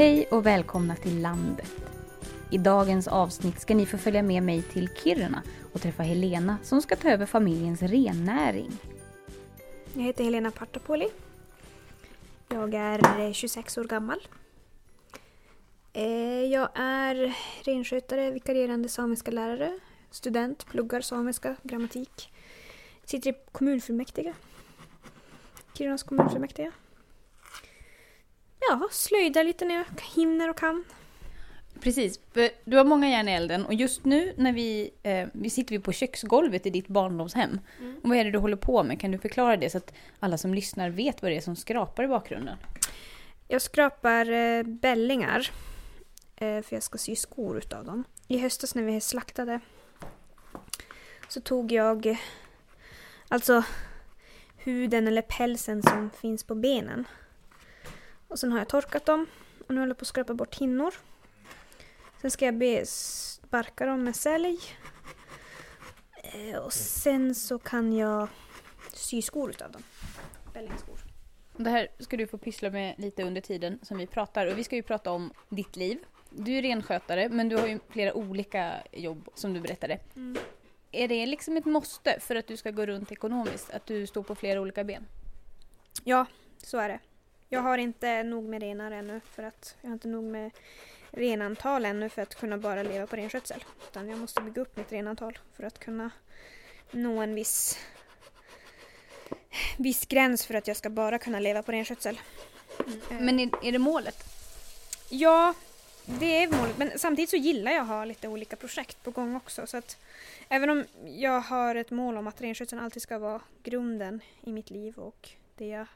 Hej och välkomna till landet. I dagens avsnitt ska ni få följa med mig till Kiruna och träffa Helena som ska ta över familjens rennäring. Jag heter Helena Partapoli. Jag är eh, 26 år gammal. Eh, jag är renskötare, vikarierande samiska lärare, student, pluggar samiska, grammatik. Sitter i kommunfullmäktige. Kirunas kommunfullmäktige. Ja, slöjdar lite när jag hinner och kan. Precis, du har många järn i elden och just nu när vi, eh, vi sitter vi på köksgolvet i ditt barndomshem. Och vad är det du håller på med? Kan du förklara det så att alla som lyssnar vet vad det är som skrapar i bakgrunden? Jag skrapar eh, bällingar. Eh, för jag ska sy skor utav dem. I höstas när vi slaktade så tog jag alltså huden eller pälsen som finns på benen. Och sen har jag torkat dem och nu håller jag på att skrapa bort hinnor. Sen ska jag sparka dem med sälj. Eh, och sen så kan jag sy skor utav dem. Bällingskor. Det här ska du få pyssla med lite under tiden som vi pratar och vi ska ju prata om ditt liv. Du är renskötare men du har ju flera olika jobb som du berättade. Mm. Är det liksom ett måste för att du ska gå runt ekonomiskt? Att du står på flera olika ben? Ja, så är det. Jag har inte nog med renar ännu för att jag har inte nog med renantal ännu för att kunna bara leva på renskötsel. Utan jag måste bygga upp mitt renantal för att kunna nå en viss, viss gräns för att jag ska bara kunna leva på renskötsel. Eh, Men är, är det målet? Ja, det är målet. Men samtidigt så gillar jag att ha lite olika projekt på gång också. Så att även om jag har ett mål om att renskötseln alltid ska vara grunden i mitt liv och det, jag,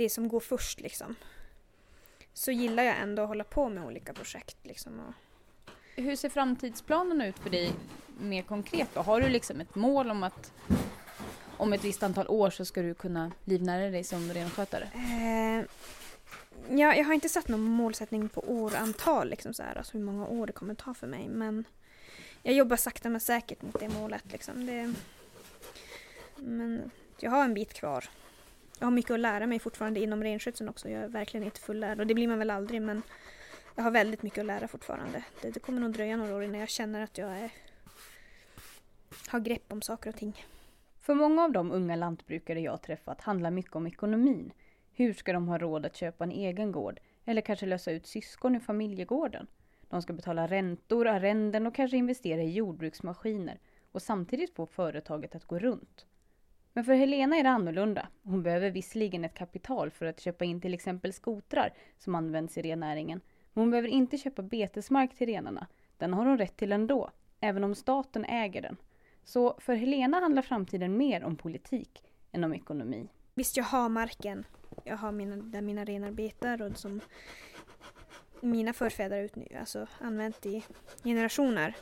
det som går först liksom. Så gillar jag ändå att hålla på med olika projekt liksom. Och, Hur ser framtidsplanen ut för dig mer konkret då? Har du liksom ett mål om att om ett visst antal år så ska du kunna livnära dig som renskötare? eh, ja, jag har inte satt någon målsättning på årantal, liksom så här, alltså hur många år det kommer ta för mig. Men jag jobbar sakta men säkert mot det målet. Liksom. Det, men jag har en bit kvar. Jag har mycket att lära mig fortfarande inom renskötseln också. Jag är verkligen inte fullärd och det blir man väl aldrig men jag har väldigt mycket att lära fortfarande. Det, det kommer nog dröja några år innan jag känner att jag är, har grepp om saker och ting. För många av de unga lantbrukare jag träffat handlar mycket om ekonomin. Hur ska de ha råd att köpa en egen gård? Eller kanske lösa ut syskon ur familjegården? De ska betala räntor, arrenden och kanske investera i jordbruksmaskiner och samtidigt få företaget att gå runt. Men för Helena är det annorlunda. Hon behöver visserligen ett kapital för att köpa in till exempel skotrar som används i rennäringen. Men hon behöver inte köpa betesmark till renarna. Den har hon rätt till ändå, även om staten äger den. Så för Helena handlar framtiden mer om politik än om ekonomi. Visst, jag har marken. Jag har mina, där mina renar betar och som mina förfäder ut, alltså, använt i generationer.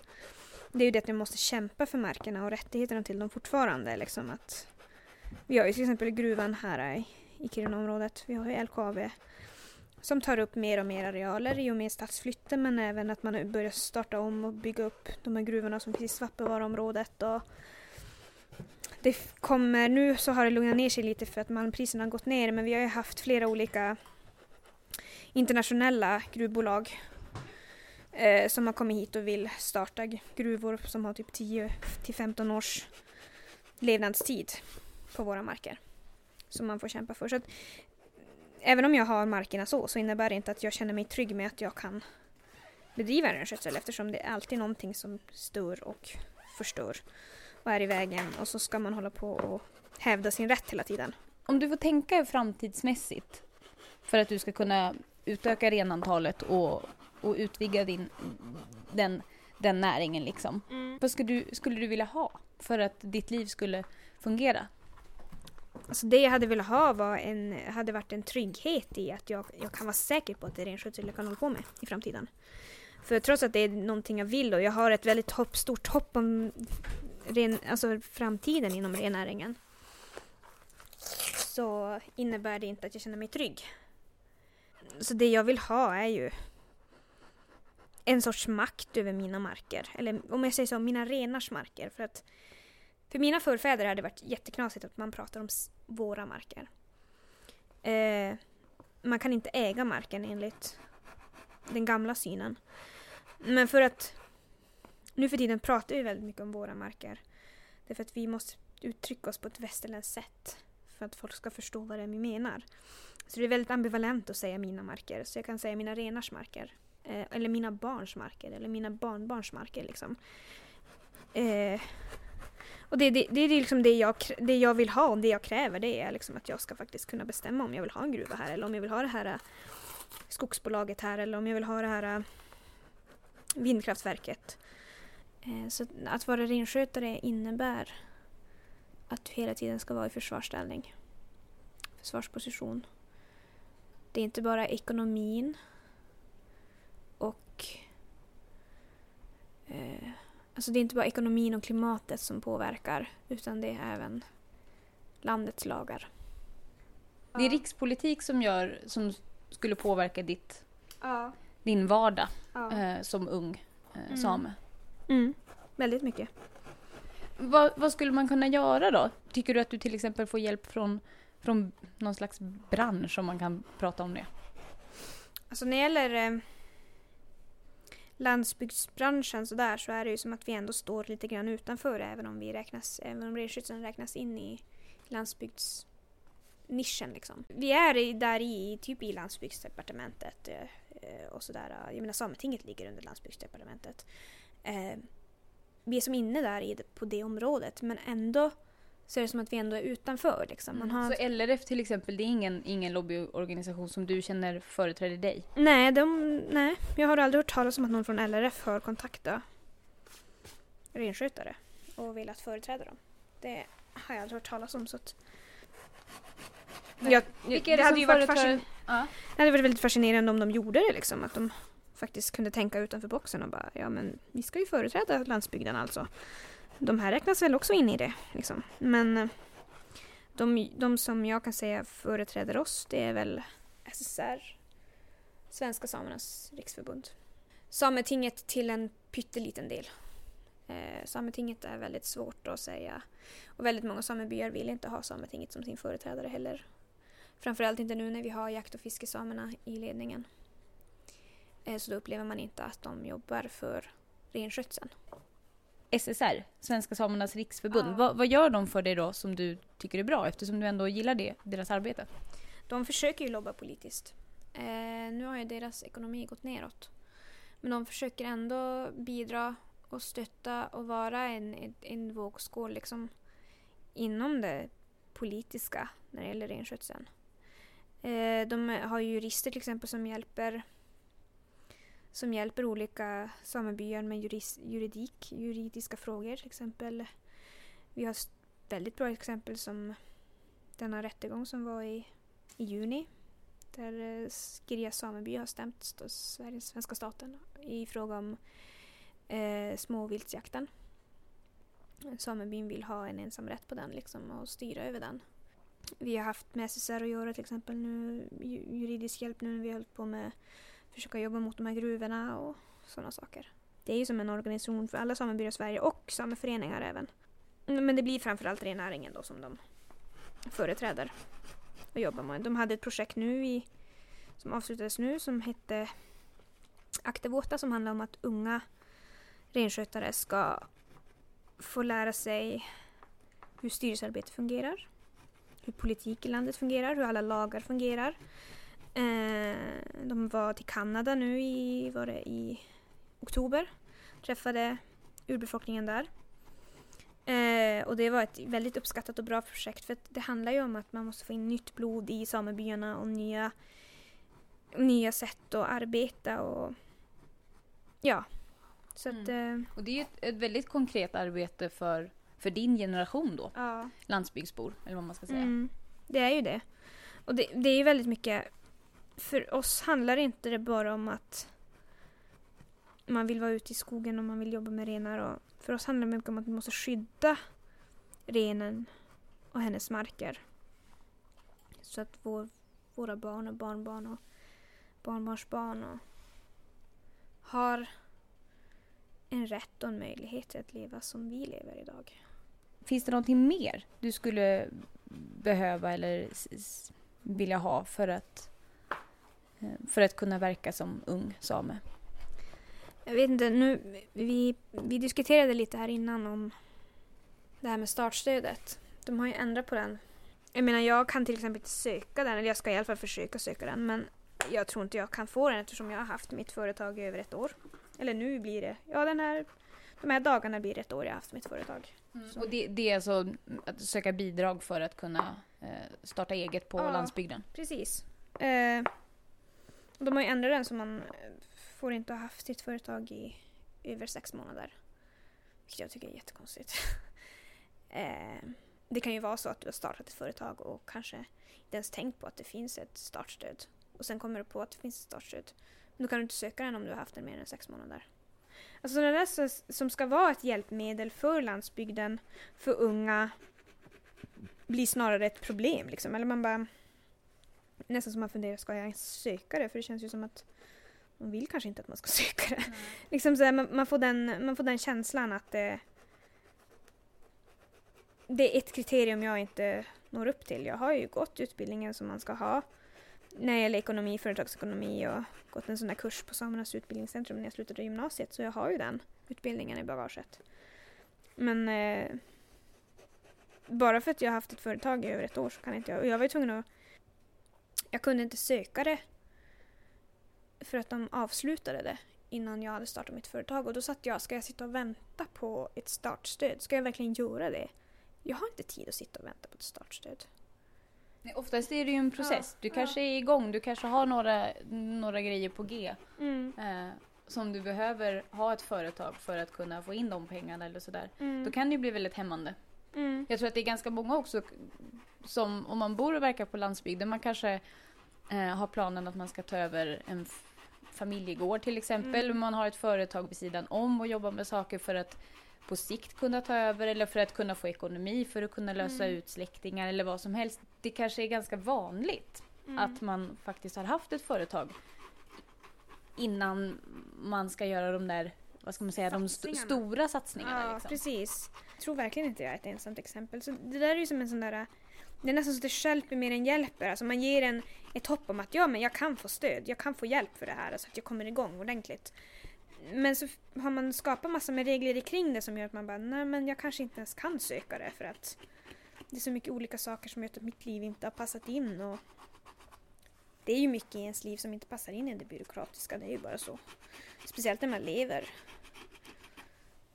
Det är ju det att vi måste kämpa för markerna och rättigheterna till dem fortfarande. Liksom att vi har ju till exempel gruvan här i, Kirunaområdet. Vi har ju LKAB som tar upp mer och mer arealer i och med stadsflytten men även att man börjar starta om och bygga upp de här gruvorna som finns i Svappavaaraområdet. Och det kommer, nu så har det lugnat ner sig lite för att malmpriserna har gått ner men vi har ju haft flera olika internationella gruvbolag eh, som har kommit hit och vill starta gruvor som har typ 10 till 15 års levnadstid på våra marker. Som man får kämpa för. Så att, även om jag har markerna så, så innebär det inte att jag känner mig trygg med att jag kan bedriva renskötsel eftersom det är alltid någonting som stör och förstör och är i vägen och så ska man hålla på och hävda sin rätt hela tiden. Om du får tänka framtidsmässigt för att du ska kunna utöka renantalet och, och utvidga din, den, den näringen liksom. Vad skulle du, skulle du vilja ha för att ditt liv skulle fungera? Så det jag hade velat ha var en, hade varit en trygghet i att jag, jag kan vara säker på att det är renskötsel jag kan hålla på med i framtiden. För trots att det är någonting jag vill och jag har ett väldigt hopp, stort hopp om ren, alltså framtiden inom rennäringen. Så innebär det inte att jag känner mig trygg. Så det jag vill ha är ju en sorts makt över mina marker. Eller om jag säger så, mina renars marker. För att för mina förfäder hade det varit jätteknasigt att man pratar om våra marker. Eh, man kan inte äga marken enligt den gamla synen. Men för att nu för tiden pratar vi väldigt mycket om våra marker. Det är för att vi måste uttrycka oss på ett västerländskt sätt för att folk ska förstå vad det är vi menar. Så det är väldigt ambivalent att säga mina marker. Så jag kan säga mina renars marker. Eh, eller mina barns marker. Eller mina barnbarns marker. Liksom. Eh, och det, det, det är liksom det jag, det jag vill ha och det jag kräver. Det är liksom att jag ska faktiskt kunna bestämma om jag vill ha en gruva här. Eller om jag vill ha det här äh, skogsbolaget här. Eller om jag vill ha det här äh, vindkraftverket. Eh, så att vara renskötare innebär att du hela tiden ska vara i försvarsställning. Försvarsposition. Det är inte bara ekonomin och eh, Alltså det är inte bara ekonomin och klimatet som påverkar utan det är även landets lagar. Det är rikspolitik som gör, som skulle påverka ditt, Ja. din vardag ja. eh, som ung eh, Mm. same. Mm. Väldigt mycket. Vad, vad skulle man kunna göra då? Tycker du att du till exempel får hjälp från, från någon slags bransch om man kan prata om det? Alltså när det gäller eh, landsbygdsbranschen så där så är det ju som att vi ändå står lite grann utanför även om vi räknas, även om renskötseln räknas in i landsbygdsnischen liksom. Vi är där i, typ i landsbygdsdepartementet eh, och sådär. Jag menar Sametinget ligger under landsbygdsdepartementet. Eh, vi är som inne där i på det området men ändå så är det som att vi ändå är utanför liksom. Man har Så LRF till exempel, det är ingen, ingen lobbyorganisation som du känner företräder dig? Nej, de, nej, jag har aldrig hört talas om att någon från LRF har kontaktat renskötare och velat företräda dem. Det har jag aldrig hört talas om. Så att jag, Vilka är det, det hade ju varit fascin- Ja. det hade varit väldigt fascinerande om de gjorde det liksom. Att de faktiskt kunde tänka utanför boxen och bara ja men vi ska ju företräda landsbygden alltså. De här räknas väl också in i det liksom. Men eh, de, de som jag kan säga företräder oss det är väl SSR, Svenska Samernas Riksförbund. Sametinget till en pytteliten del. Eh, Sametinget är väldigt svårt att säga och väldigt många samebyar vill inte ha Sametinget som sin företrädare heller. Framförallt inte nu när vi har jakt och fiskesamerna i ledningen. Eh, så då upplever man inte att de jobbar för renskötseln. SSR, Svenska Samernas Riksförbund. Ja. Vad, vad gör de för dig då som du tycker är bra eftersom du ändå gillar det, deras arbete? De försöker ju lobba politiskt. Eh, nu har ju deras ekonomi gått neråt. Men de försöker ändå bidra och stötta och vara en, en, en vågskål liksom inom det politiska när det gäller renskötseln. Eh, de har ju jurister till exempel som hjälper som hjälper olika samebyar med juris, juridik, juridiska frågor till exempel. Vi har väldigt bra exempel som denna rättegång som var i i juni. Där eh, Girjas sameby har stämt Sveriges, svenska staten i fråga om eh, småviltsjakten. Samebyn vill ha en ensamrätt på den liksom och styra över den. Vi har haft med SSR att göra till exempel nu, juridisk hjälp nu när vi har hållit på med försöka jobba mot de här gruvorna och sådana saker. Det är ju som en organisation för alla samebyar i Sverige och sameföreningar även. Men det blir framförallt rennäringen då som de företräder och jobbar med. De hade ett projekt nu i, som avslutades nu som hette Aktevåta som handlar om att unga renskötare ska få lära sig hur styrelsearbete fungerar, hur politik i landet fungerar, hur alla lagar fungerar. Eh, de var till Kanada nu i, var det, i oktober, träffade urbefolkningen där. Eh, och det var ett väldigt uppskattat och bra projekt för det handlar ju om att man måste få in nytt blod i samebyarna och nya, nya sätt att arbeta och ja. Så att, eh, Och det är ju ett, ett väldigt konkret arbete för, för din generation då, ja. landsbygdsbor, eller vad man ska säga. Mm, det är ju det. Och det, det är ju väldigt mycket, för oss handlar inte det bara om att man vill vara ute i skogen och man vill jobba med renar. Och för oss handlar det mycket om att vi måste skydda renen och hennes marker. Så att vår, våra barn och barnbarn och barnbarnsbarn och har en rätt och en möjlighet att leva som vi lever idag. Finns det någonting mer du skulle behöva eller vilja ha för att för att kunna verka som ung same? Jag vet inte, nu, vi, vi diskuterade lite här innan om det här med startstödet. De har ju ändrat på den. Jag menar, jag kan till exempel inte söka den, eller jag ska i alla fall försöka söka den, men jag tror inte jag kan få den eftersom jag har haft mitt företag i över ett år. Eller nu blir det, ja den här, de här dagarna blir det ett år jag har haft mitt företag. Mm. Och det, det, är alltså att söka bidrag för att kunna eh, starta eget på Ja. landsbygden? Precis. Eh, de har ju ändrat den så man eh, får inte ha haft sitt företag i över sex månader. Vilket jag tycker är jättekonstigt. eh, det kan ju vara så att du har startat ett företag och kanske inte ens tänkt på att det finns ett startstöd. Och sen kommer du på att det finns ett startstöd. Men då kan du inte söka den om du har haft den mer än sex månader. Alltså det där som ska vara ett hjälpmedel för landsbygden, för unga, blir snarare ett problem. Liksom. Eller man bara nästan som man funderar, ska jag ens söka det? För det känns ju som att man vill kanske inte att man ska söka det. Liksom så här, man, man, får den, man får den känslan att det, det är ett kriterium jag inte når upp till. Jag har ju gått utbildningen som man ska ha när det gäller ekonomi, företagsekonomi och gått en sån där kurs på Samernas utbildningscentrum när jag slutade gymnasiet. Så jag har ju den utbildningen i bagaget. Men eh, bara för att jag har haft ett företag i över ett år så kan inte jag. Och jag var ju tvungen att jag kunde inte söka det för att de avslutade det innan jag hade startat mitt företag. Och då satt jag, ska jag sitta och vänta på ett startstöd? Ska jag verkligen göra det? Jag har inte tid att sitta och vänta på ett startstöd. Nej, Oftast är det ju en process. Ja, Du ja. kanske är igång, du kanske har några, några grejer på G. Mm. Eh, som du behöver ha ett företag för att kunna få in de pengarna eller sådär. Mm. Då kan det ju bli väldigt hämmande. Mm. Jag tror att det är ganska många också som om man bor och verkar på landsbygden, man kanske eh, har planen att man ska ta över en familjegård till exempel. Mm. Man har ett företag vid sidan om och jobbar med saker för att på sikt kunna ta över eller för att kunna få ekonomi för att kunna lösa Mm. ut släktingar eller vad som helst. Det kanske är ganska vanligt Mm. att man faktiskt har haft ett företag innan man ska göra de där, vad ska man säga, de st- stora satsningarna. Ja, liksom. precis. Jag tror verkligen inte jag är ett ensamt exempel. Så det där är ju som en sån där... Det är nästan så att det stjälper mer än hjälper. Alltså man ger en ett hopp om att ja, men jag kan få stöd, jag kan få hjälp för det här så att jag kommer igång ordentligt. Men så har man skapat massor med regler kring det som gör att man bara, nej men jag kanske inte ens kan söka det för att det är så mycket olika saker som gör att mitt liv inte har passat in och det är ju mycket i ens liv som inte passar in i det byråkratiska, det är ju bara så. Speciellt när man lever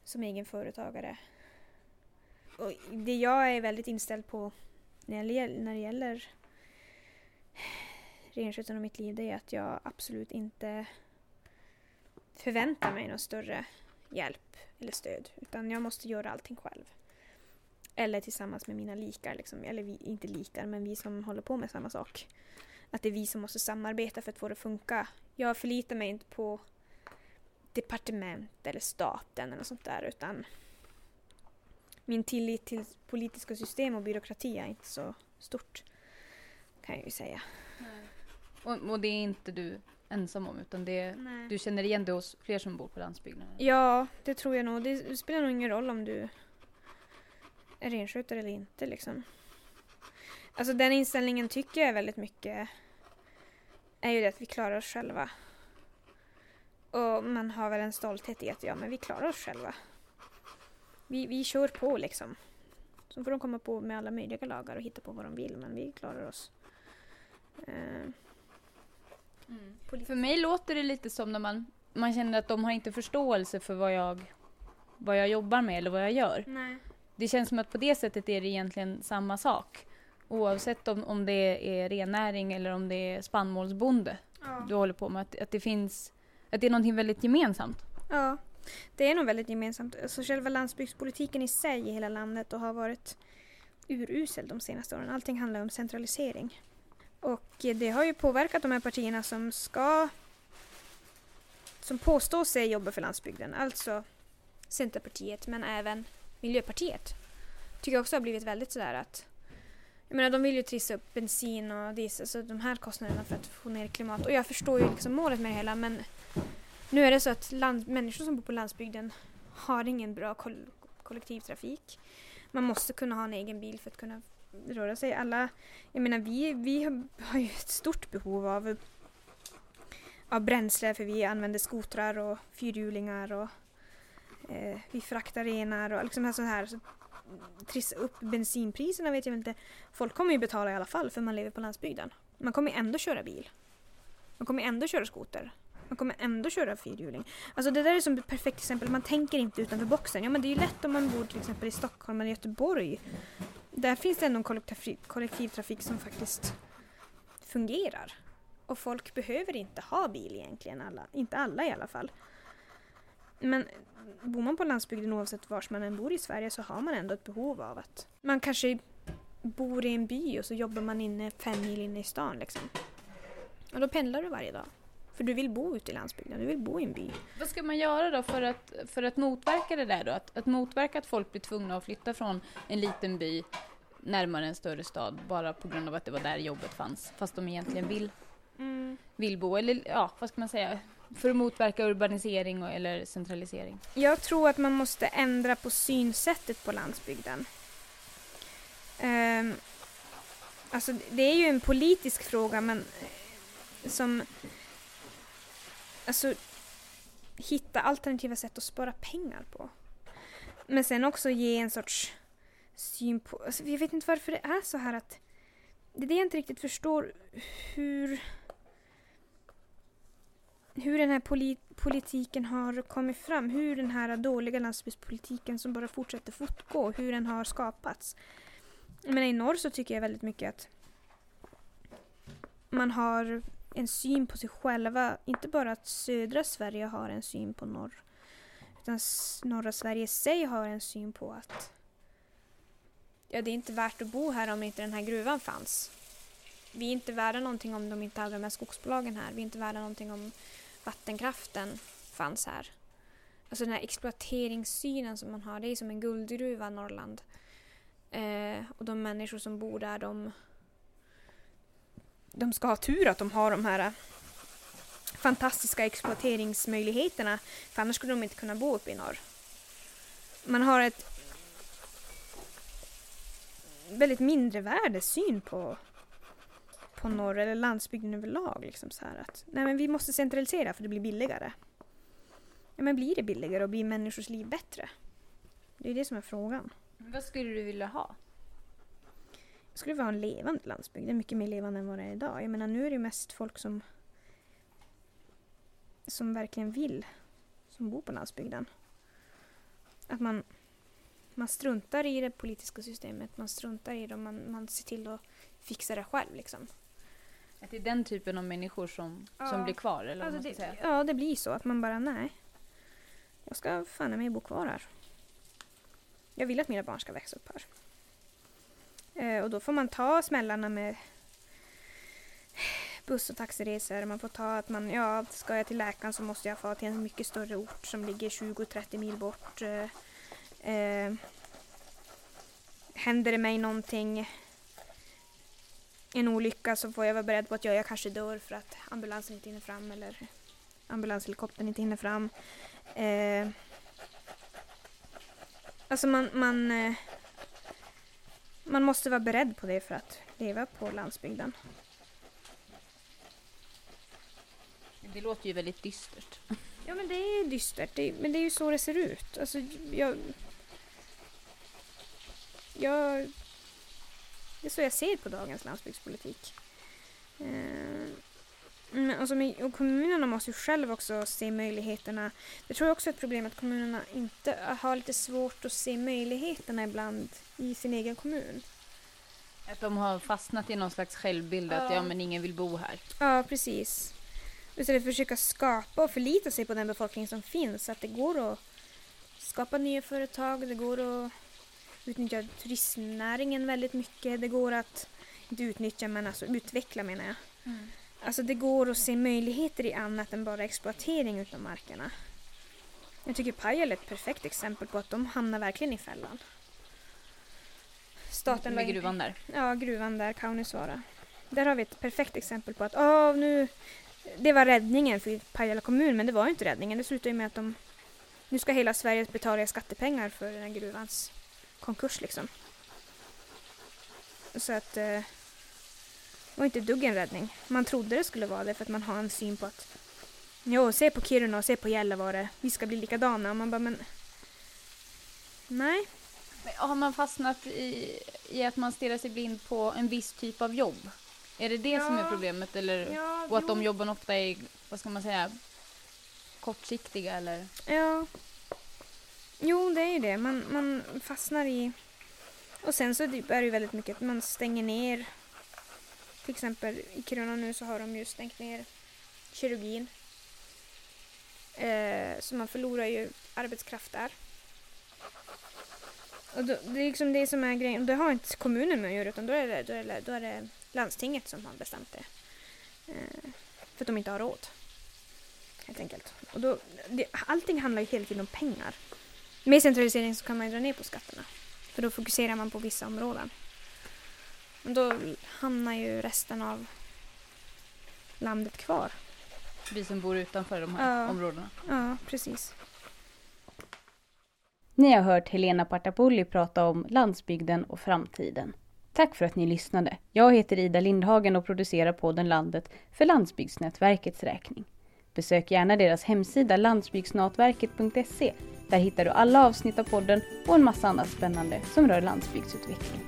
som egen företagare. Och det jag är väldigt inställd på när det gäller, när det gäller renskötseln och mitt liv det är att jag absolut inte förväntar mig någon större hjälp eller stöd. Utan jag måste göra allting själv. Eller tillsammans med mina likar. Liksom. Eller vi, inte likar, men vi som håller på med samma sak. Att det är vi som måste samarbeta för att få det att funka. Jag förlitar mig inte på departement eller staten eller något sånt där utan min tillit till politiska system och byråkrati är inte så stort kan jag ju säga. Och, och det är inte du ensam om utan det, Nej. du känner igen det hos fler som bor på landsbygden? Ja, det tror jag nog. Det spelar nog ingen roll om du är renskötare eller inte liksom. Alltså den inställningen tycker jag väldigt mycket är ju det att vi klarar oss själva. Och man har väl en stolthet i att ja, men vi klarar oss själva. Vi, vi kör på liksom. Så får de komma på med alla möjliga lagar och hitta på vad de vill, men vi klarar oss. Eh, För mig låter det lite som när man, man känner att de har inte förståelse för vad jag, vad jag jobbar med eller vad jag gör. nej. Det känns som att på det sättet är det egentligen samma sak. Oavsett om, om det är rennäring eller om det är spannmålsbonde Ja. du håller på med. Att, att det finns, att det är någonting väldigt gemensamt. Ja, det är nog väldigt gemensamt. Alltså själva landsbygdspolitiken i sig i hela landet och har varit urusel de senaste åren. Allting handlar om centralisering. Och det har ju påverkat de här partierna som ska som påstår sig jobba för landsbygden. Alltså Centerpartiet men även Miljöpartiet. Tycker jag också har blivit väldigt sådär att jag menar de vill ju trissa upp bensin och diesel, så de här kostnaderna för att få ner klimat. Och jag förstår ju liksom målet med det hela men nu är det så att land, människor som bor på landsbygden har ingen bra koll, kollektivtrafik. Man måste kunna ha en egen bil för att kunna röra sig. Alla, jag menar vi, vi har, ju ett stort behov av av bränsle för vi använder skotrar och fyrhjulingar och eh, vi fraktar renar och liksom så här. Så, trissa upp bensinpriserna vet jag inte. Folk kommer ju betala i alla fall för man lever på landsbygden. Man kommer ju ändå köra bil. Man kommer ändå köra skoter. Man kommer ändå köra fyrhjuling. Alltså det där är som ett perfekt exempel. Man tänker inte utanför boxen. Ja men det är ju lätt om man bor till exempel i Stockholm eller Göteborg. Där finns det ändå en kollektivtrafik som faktiskt fungerar. Och folk behöver inte ha bil egentligen, alla. inte alla i alla fall. Men bor man på landsbygden oavsett var man än bor i Sverige så har man ändå ett behov av att man kanske bor i en by och så jobbar man inne fem mil inne i stan liksom. Och då pendlar du varje dag. För du vill bo ute i landsbygden, du vill bo i en by. Vad ska man göra då för att, för att motverka det där då? Att, att motverka att folk blir tvungna att flytta från en liten by närmare en större stad bara på grund av att det var där jobbet fanns, fast de egentligen vill, mm. vill bo. Eller ja, vad ska man säga? För att motverka urbanisering och, eller centralisering. Jag tror att man måste ändra på synsättet på landsbygden. Um, alltså det är ju en politisk fråga men eh, som alltså hitta alternativa sätt att spara pengar på. Men sen också ge en sorts syn på... Alltså, jag vet inte varför det är så här att... Det är det jag inte riktigt förstår hur... Hur den här polit politiken har kommit fram. Hur den här dåliga landsbygdspolitiken som bara fortsätter fortgå. Hur den har skapats. Men i norr så tycker jag väldigt mycket att man har en syn på sig själva. Inte bara att södra Sverige har en syn på norr. Utan norra Sverige i sig har en syn på att ja, det är inte värt att bo här om inte den här gruvan fanns. Vi är inte värda någonting om de inte hade de här skogsbolagen här. Vi är inte värda någonting om vattenkraften fanns här. Alltså den här exploateringssynen som man har, det är som en guldgruva Norrland. Eh, och de människor som bor där, de, de ska ha tur att de har de här äh, fantastiska exploateringsmöjligheterna. För annars skulle de inte kunna bo uppe i norr. Man har ett väldigt mindre värdesyn på, på norr eller landsbygden överlag. Liksom så här att, nej men vi måste centralisera för det blir billigare. Ja, men blir det billigare och blir människors liv bättre? Det är det som är frågan. Vad skulle du vilja ha? Skulle vilja ha en levande landsbygd. Det är mycket mer levande än vad det är idag. Jag menar nu är det mest folk som som verkligen vill, som bor på landsbygden. Att man man struntar i det politiska systemet, man struntar i det och man, man ser till att fixa det själv. Liksom. Att det är den typen av människor som, ja. som blir kvar? Eller alltså det, säga. Ja, det blir så. Att man bara, nej. Jag ska fan mig bo kvar här. Jag vill att mina barn ska växa upp här. Eh, och då får man ta smällarna med buss och taxiresor. Man får ta att man, ja, ska jag till läkaren så måste jag få till en mycket större ort som ligger 20-30 mil bort. Eh, Eh, händer det mig någonting, en olycka så får jag vara beredd på att jag, jag kanske dör för att ambulansen inte hinner fram eller ambulanshelikoptern inte hinner fram. Eh, alltså man, man, eh, man måste vara beredd på det för att leva på landsbygden. Det låter ju väldigt dystert. Ja men det är dystert, det, men det är ju så det ser ut. Alltså, jag, jag, det är så jag ser på dagens landsbygdspolitik. Eh, men alltså, och kommunerna måste ju själv också se möjligheterna. Det tror jag också är ett problem att kommunerna inte har lite svårt att se möjligheterna ibland i sin egen kommun. Att de har fastnat i någon slags självbild ja. att ja men ingen vill bo här. Ja precis. Istället för att försöka skapa och förlita sig på den befolkning som finns. Att det går att skapa nya företag, det går att utnyttja turistnäringen väldigt mycket. Det går att, inte utnyttja men alltså utveckla menar jag. Mm. Alltså det går att se möjligheter i annat än bara exploatering utav markerna. Jag tycker Pajala är ett perfekt exempel på att de hamnar verkligen i fällan. Staten Med gruvan där? Ja, gruvan där, Kaunisvaara. Där har vi ett perfekt exempel på att åh, nu, det var räddningen för Pajala kommun, men det var inte räddningen. Det slutade med att de, nu ska hela Sverige betala skattepengar för den här gruvans konkurs liksom. Så att eh, var inte dugg en räddning. Man trodde det skulle vara det för att man har en syn på att Jo, se på Kiruna och se på Gällivare. Vi ska bli likadana. Och man bara, men... Nej. Men har man fastnat i, i att man stirrar sig blind på en viss typ av jobb? Är det det Ja. som är problemet? Eller, Ja, och att de jo. jobben ofta är, vad ska man säga, kortsiktiga eller? Ja. Jo, det är ju det. Man, man fastnar i... Och sen så är det ju väldigt mycket att man stänger ner. Till exempel i Kiruna nu så har de ju stängt ner kirurgin. Eh, så man förlorar ju arbetskraft där. Och då, det är liksom det som är grejen. Och det har inte kommunen med att göra utan då är det, då är det, då är det landstinget som har bestämt det. Eh, för att de inte har råd. Helt enkelt. Och då, det, allting handlar ju hela tiden om pengar. Med centralisering så kan man ju dra ner på skatterna. För då fokuserar man på vissa områden. Men då hamnar ju resten av landet kvar. Vi som bor utanför de här Ja. områdena. Ja, precis. Ni har hört Helena Partapulli prata om landsbygden och framtiden. Tack för att ni lyssnade. Jag heter Ida Lindhagen och producerar podden Landet för Landsbygdsnätverkets räkning. Besök gärna deras hemsida landsbygdsnätverket.se. Där hittar du alla avsnitt av podden och en massa annat spännande som rör landsbygdsutveckling.